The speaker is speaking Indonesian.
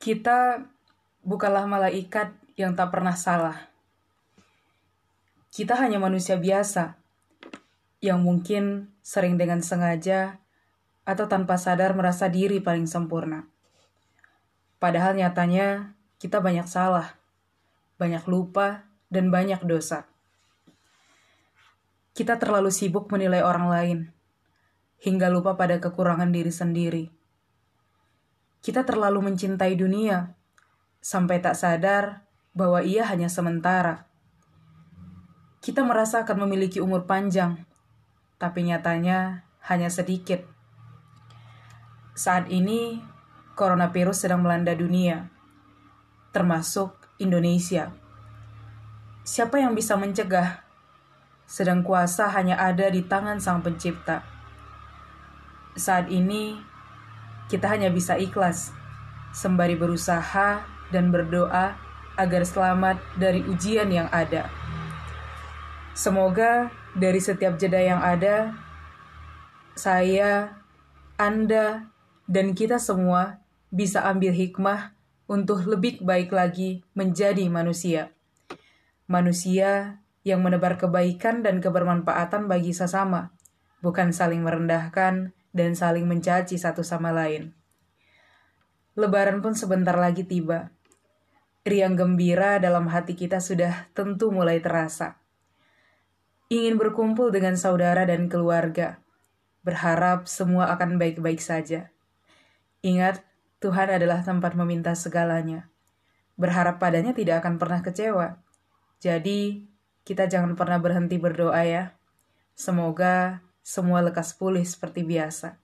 Kita bukanlah malaikat yang tak pernah salah. Kita hanya manusia biasa yang mungkin sering dengan sengaja atau tanpa sadar merasa diri paling sempurna. Padahal nyatanya kita banyak salah, banyak lupa, dan banyak dosa. Kita terlalu sibuk menilai orang lain, hingga lupa pada kekurangan diri sendiri. Kita terlalu mencintai dunia, sampai tak sadar bahwa ia hanya sementara. Kita merasa akan memiliki umur panjang, tapi nyatanya hanya sedikit. Saat ini, coronavirus sedang melanda dunia, termasuk Indonesia. Siapa yang bisa mencegah? Sedang kuasa hanya ada di tangan Sang Pencipta. Saat ini, kita hanya bisa ikhlas, sembari berusaha dan berdoa agar selamat dari ujian yang ada. Semoga dari setiap jeda yang ada, saya, Anda, dan kita semua bisa ambil hikmah untuk lebih baik lagi menjadi manusia. Manusia yang menebar kebaikan dan kebermanfaatan bagi sesama, bukan saling merendahkan dan saling mencaci satu sama lain. Lebaran pun sebentar lagi tiba. Riang gembira dalam hati kita sudah tentu mulai terasa. Ingin berkumpul dengan saudara dan keluarga, berharap semua akan baik-baik saja. Ingat, Tuhan adalah tempat meminta segalanya. Berharap padanya tidak akan pernah kecewa. Jadi, kita jangan pernah berhenti berdoa ya. Semoga semua lekas pulih seperti biasa.